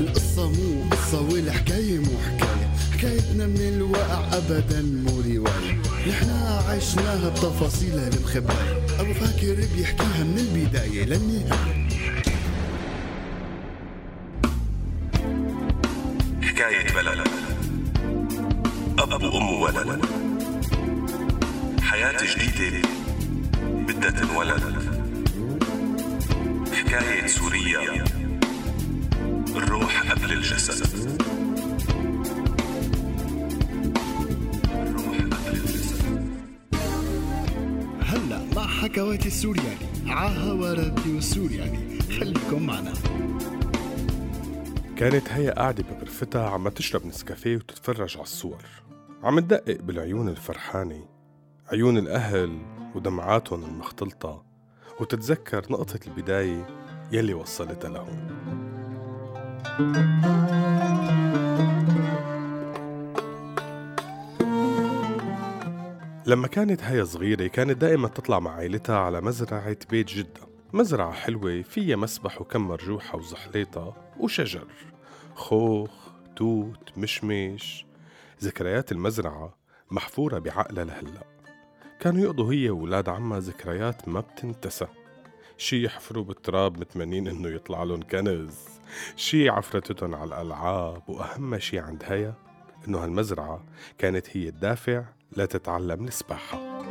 القصة مو قصة والحكاية مو حكاية. حكايتنا من الواقع أبدا مو رواية. نحنا عشناها بتفاصيلها المخباية. أبو فاكر بيحكيها من البداية للنهاية. حكاية بلد. أب وأم وولد. حياة جديدة. بدها تنولد حكاية سوريا الروح قبل الجسد. الروح قبل الجسد. هلا مع حكواتي السورياني عاها راديو سورياني خليكم معنا. كانت هي قاعدة بغرفتها عم تشرب نسكافيه وتتفرج على الصور. عم تدقق بالعيون الفرحانة. عيون الأهل ودمعاتهم المختلطة وتتذكر نقطة البداية يلي وصلتها لهون لما كانت هي صغيرة كانت دائما تطلع مع عائلتها على مزرعة بيت جدة. مزرعة حلوة فيها مسبح وكم مرجوحة وزحليطة وشجر. خوخ توت مشمش. ذكريات المزرعة محفورة بعقلها لهلأ. كانوا يقضوا هي وولاد عمها ذكريات ما بتنتسى. شي يحفروا بالتراب متمنين إنه يطلع لهم كنز. شي عفرتتهم على الألعاب وأهم شي عند هيا إنه هالمزرعة كانت هي الدافع لتتعلم السباحة.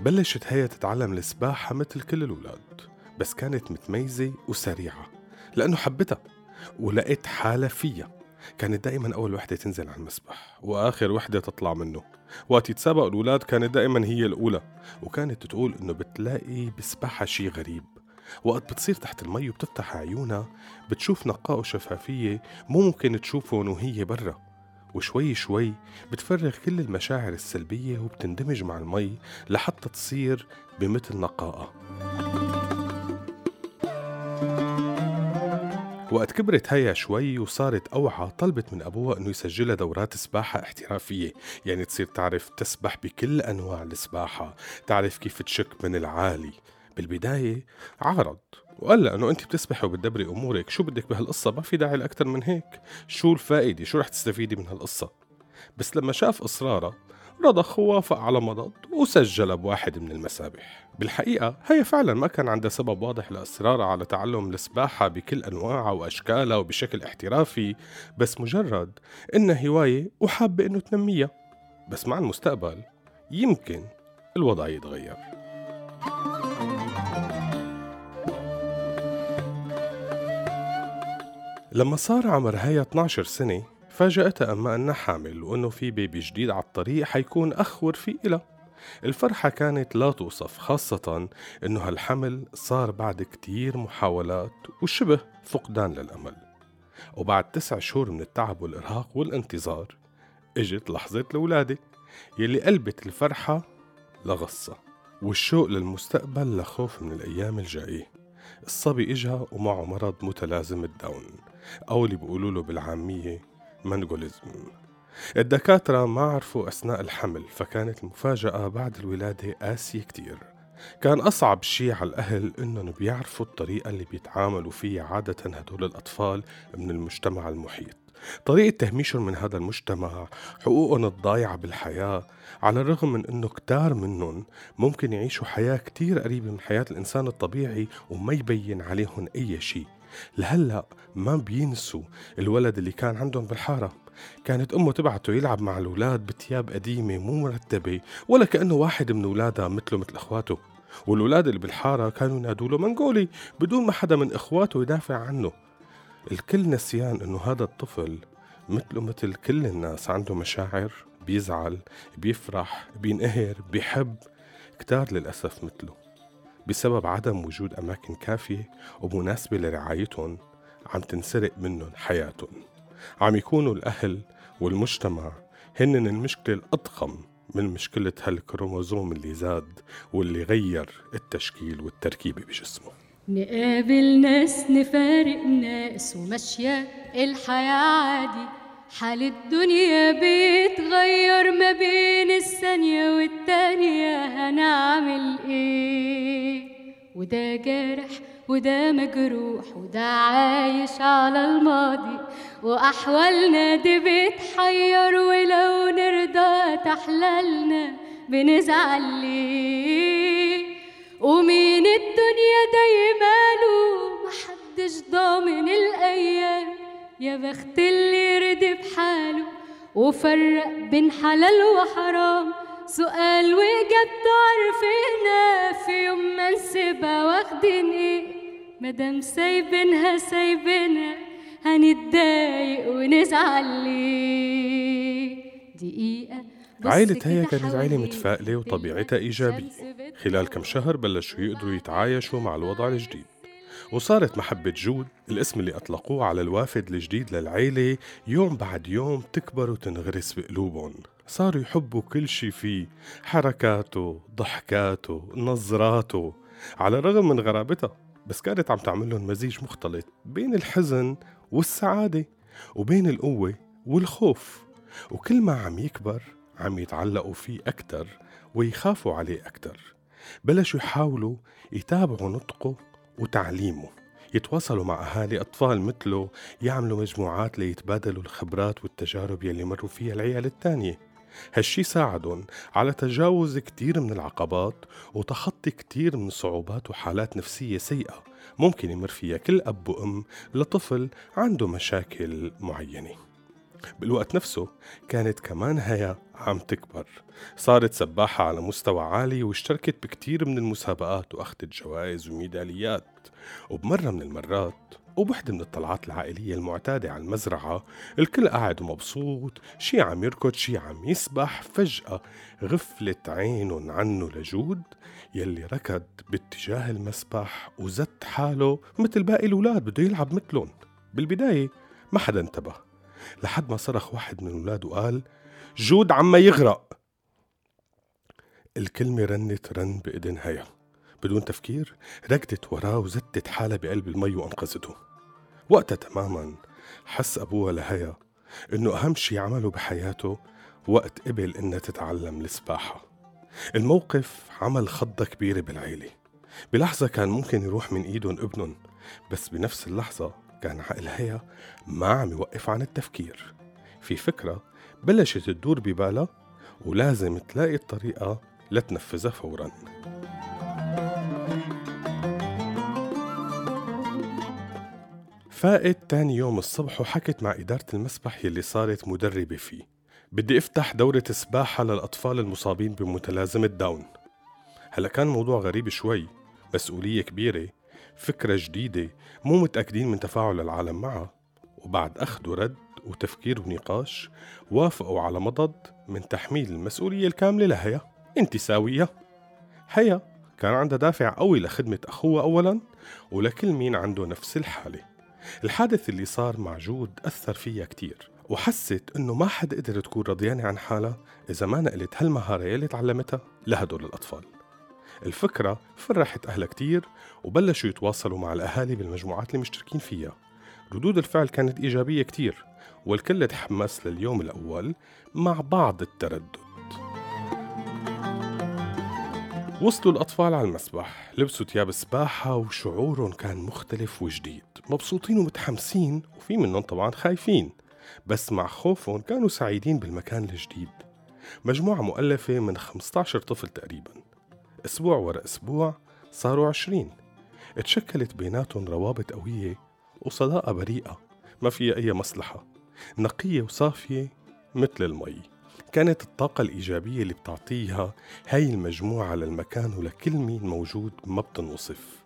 بلشت هيا تتعلم السباحة مثل كل الأولاد بس كانت متميزة وسريعة لأنه حبتها ولقيت حالها فيها. كانت دائما أول وحدة تنزل على المسبح وآخر وحدة تطلع منه. وقت يتسابقوا الأولاد كانت دائما هي الأولى وكانت تقول إنه بتلاقي بسباحة شي غريب. وقت بتصير تحت المي وبتفتح عيونها بتشوف نقاء وشفافية مو ممكن تشوفهم وهي برا. وشوي شوي بتفرغ كل المشاعر السلبية وبتندمج مع المي لحتى تصير بمثل نقاءة وقت كبرت هيا شوي وصارت أوعى طلبت من أبوها إنه يسجلها دورات سباحة احترافية. يعني تصير تعرف تسبح بكل أنواع السباحة تعرف كيف تشك من العالي. بالبداية عارض وقال لها إنه أنت بتسبحي وبتدبري أمورك شو بدك بهالقصة؟ ما في داعي لاكثر من هيك. شو الفائدة؟ شو رح تستفيدي من هالقصة؟ بس لما شاف إصرارها رضخ ووافق على مضض وسجل بواحد من المسابح. بالحقيقة هي فعلا ما كان عندها سبب واضح لإصرارها على تعلم السباحة بكل أنواعها وأشكالها وبشكل احترافي بس مجرد إنها هواية وحابة إنه تنميها. بس مع المستقبل يمكن الوضع يتغير. لما صار عمر هيا 12 سنة فاجأتها أما أنها حامل وأنه في بيبي جديد على الطريق حيكون أخ ورفيق إلها الفرحة كانت لا توصف خاصة أنه هالحمل صار بعد كتير محاولات وشبه فقدان للأمل. وبعد تسع شهور من التعب والإرهاق والانتظار إجت لحظة الولادة يلي قلبت الفرحة لغصة والشوق للمستقبل لخوف من الأيام الجاية. الصبي إجا ومعه مرض متلازم الداون أو اللي بيقولوا له بالعامية منغوليزم. الدكاترة ما عرفوا أثناء الحمل فكانت المفاجأة بعد الولادة قاسية كتير. كان أصعب شي على الأهل إنهم بيعرفوا الطريقة اللي بيتعاملوا فيها عادة هدول الأطفال من المجتمع المحيط. طريقة تهميشهم من هذا المجتمع حقوقهم الضايعة بالحياة على الرغم من أنه كتار منهم ممكن يعيشوا حياة كتير قريبة من حياة الإنسان الطبيعي وما يبين عليهم أي شيء. لهلأ ما بينسوا الولد اللي كان عندهم بالحارة. كانت أمه تبعته يلعب مع الأولاد بتياب قديمة مو مرتبة ولا كأنه واحد من أولادها مثله مثل أخواته. والأولاد اللي بالحارة كانوا ينادوا له منغولي بدون ما حدا من إخواته يدافع عنه. الكل نسيان إنه هذا الطفل مثله مثل كل الناس عنده مشاعر بيزعل بيفرح بينقهر بيحب. كتار للأسف مثله. بسبب عدم وجود أماكن كافية ومناسبة لرعايتهم عم تنسرق منهم حياتهم. عم يكونوا الأهل والمجتمع هن المشكلة الأضخم من مشكلة هالكروموزوم اللي زاد واللي غير التشكيل والتركيبة بجسمه. نقابل ناس نفارق ناس وماشية الحياة عادي حال الدنيا بيتغير ما بين الثانية والتانية هنعمل إيه؟ وده جارح وده مجروح وده عايش على الماضي. وأحوالنا دي بتحير ولو نرضى تحللنا بنزعل ليه؟ ومين الدنيا دايماله؟ محدش ضامن الأيام. يا بخت اللي رضي بحاله وفرق بين حلال وحرام. سؤال وإجابته عارفينها في يوم ما نسيبها واخدين إيه؟ مادام سايبينها سايبينها هنتضايق ونزعل ليه؟ دقيقة. عائلة هيا كانت عائلة. متفائلة وطبيعتها إيجابية خلال كم شهر بلشوا يقدروا يتعايشوا مع الوضع الجديد. وصارت محبة جود الاسم اللي أطلقوه على الوافد الجديد للعيلة يوم بعد يوم تكبر وتنغرس بقلوبهم. صاروا يحبوا كل شي فيه حركاته ضحكاته نظراته على الرغم من غرابتها بس كانت عم تعمل لهم مزيج مختلط بين الحزن والسعادة وبين القوة والخوف. وكل ما عم يكبر عم يتعلقوا فيه أكتر ويخافوا عليه أكتر. بلشوا يحاولوا يتابعوا نطقه وتعليمه. يتواصلوا مع أهالي أطفال مثله يعملوا مجموعات ليتبادلوا الخبرات والتجارب يلي مروا فيها العيال التانية. هالشي ساعدهم على تجاوز كتير من العقبات وتخطي كتير من صعوبات وحالات نفسية سيئة ممكن يمر فيها كل أب وأم لطفل عنده مشاكل معينة. بالوقت نفسه كانت كمان هيا عم تكبر. صارت سباحة على مستوى عالي واشتركت بكتير من المسابقات وأخذت جوائز وميداليات. وبمرة من المرات وبوحدة من الطلعات العائلية المعتادة على المزرعة الكل قاعد ومبسوط شي عم يركض شي عم يسبح فجأة غفلت عينهم عنه لجود يلي ركض باتجاه المسبح وزت حاله مثل باقي الأولاد بده يلعب مثلهم. بالبداية ما حدا انتبه. لحد ما صرخ واحد من الأولاد وقال جود عما يغرق. الكلمة رنت رن بإذن هيا. بدون تفكير ركضت وراه وزتت حالها بقلب المي وأنقذته. وقتها تماما حس أبوها لهيا إنه أهم شي عمله بحياته وقت قبل إنها تتعلم السباحة. الموقف عمل خضة كبيرة بالعيلة. بلحظة كان ممكن يروح من إيدهم ابنهم بس بنفس اللحظة كان عقل هيا ما عم يوقف عن التفكير. في فكرة بلشت تدور ببالها ولازم تلاقي الطريقة لتنفذها فوراً. فاقت تاني يوم الصبح وحكت مع إدارة المسبح يلي صارت مدربة فيه. بدي أفتح دورة سباحة للأطفال المصابين بمتلازمة داون. هلا كان موضوع غريب شوي مسؤولية كبيرة فكرة جديدة مو متأكدين من تفاعل العالم معها. وبعد أخذ ورد وتفكير ونقاش وافقوا على مضض من تحميل المسؤولية الكاملة لهيا انت ساوية هيا كان عندها دافع قوي لخدمة أخوها أولا ولكل مين عنده نفس الحالة. الحادث اللي صار مع جود أثر فيها كتير وحست إنه ما حد قدر تكون رضيانة عن حالها إذا ما نقلت هالمهارة يلي تعلمتها لهدول الأطفال. الفكرة فرحت أهلها كتير وبلشوا يتواصلوا مع الأهالي بالمجموعات اللي مشتركين فيها. ردود الفعل كانت إيجابية كتير والكل تحمس لليوم الأول مع بعض التردد. وصلوا الأطفال على المسبح لبسوا تياب سباحة وشعورهم كان مختلف وجديد. مبسوطين ومتحمسين وفي منهم طبعا خايفين بس مع خوفهم كانوا سعيدين بالمكان الجديد. مجموعة مؤلفة من 15 طفل تقريبا. أسبوع ورا أسبوع صاروا 20 اتشكلت بيناتهم روابط قوية وصداقة بريئة ما فيها أي مصلحة نقية وصافية مثل المي. كانت الطاقة الإيجابية اللي بتعطيها هاي المجموعة للمكان ولكل مين موجود ما بتنوصف.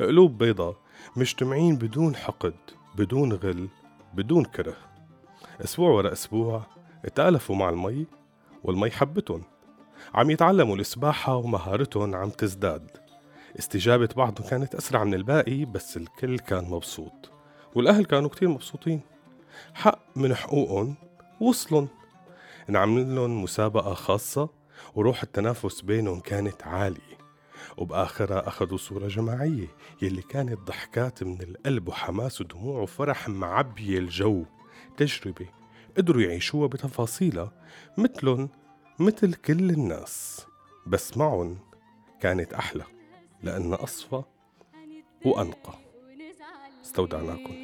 قلوب بيضة مجتمعين بدون حقد بدون غل بدون كره. أسبوع ورا أسبوع اتألفوا مع المي والمي حبتهم. عم يتعلموا السباحة ومهارتهم عم تزداد. استجابة بعضهم كانت أسرع من الباقي بس الكل كان مبسوط والأهل كانوا كتير مبسوطين. حق من حقوقهم وصلن انعمل لهم مسابقة خاصة وروح التنافس بينهم كانت عالية. وبآخرها أخذوا صورة جماعية يلي كانت ضحكات من القلب وحماس ودموع وفرح معبية الجو. تجربة قدروا يعيشوها بتفاصيلها مثلن مثل كل الناس بس معن كانت أحلى لأنها أصفى وأنقى. استودعناكم.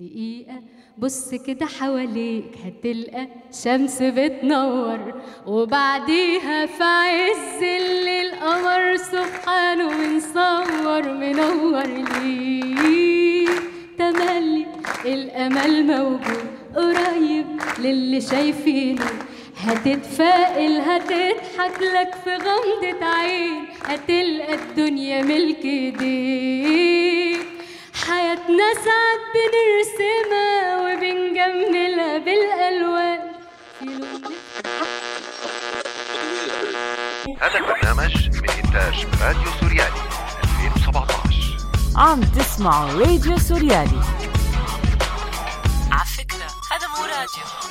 دقيقة بص كده حواليك هتلقى شمس بتنور وبعديها في عز الليل قمر سبحانه منصور منور ليه تملي الأمل موجود قريب للي شايفينه. هتتفائل هتضحك لك في غمضة عين. هتلقى الدنيا ملك ايديك حياتنا ساعات بنرسمها وبنجملها لون هذا البرنامج من إنتاج راديو سوريالي 2017 عم تسمعوا راديو سوريالي. على فكرة هذا مو راديو.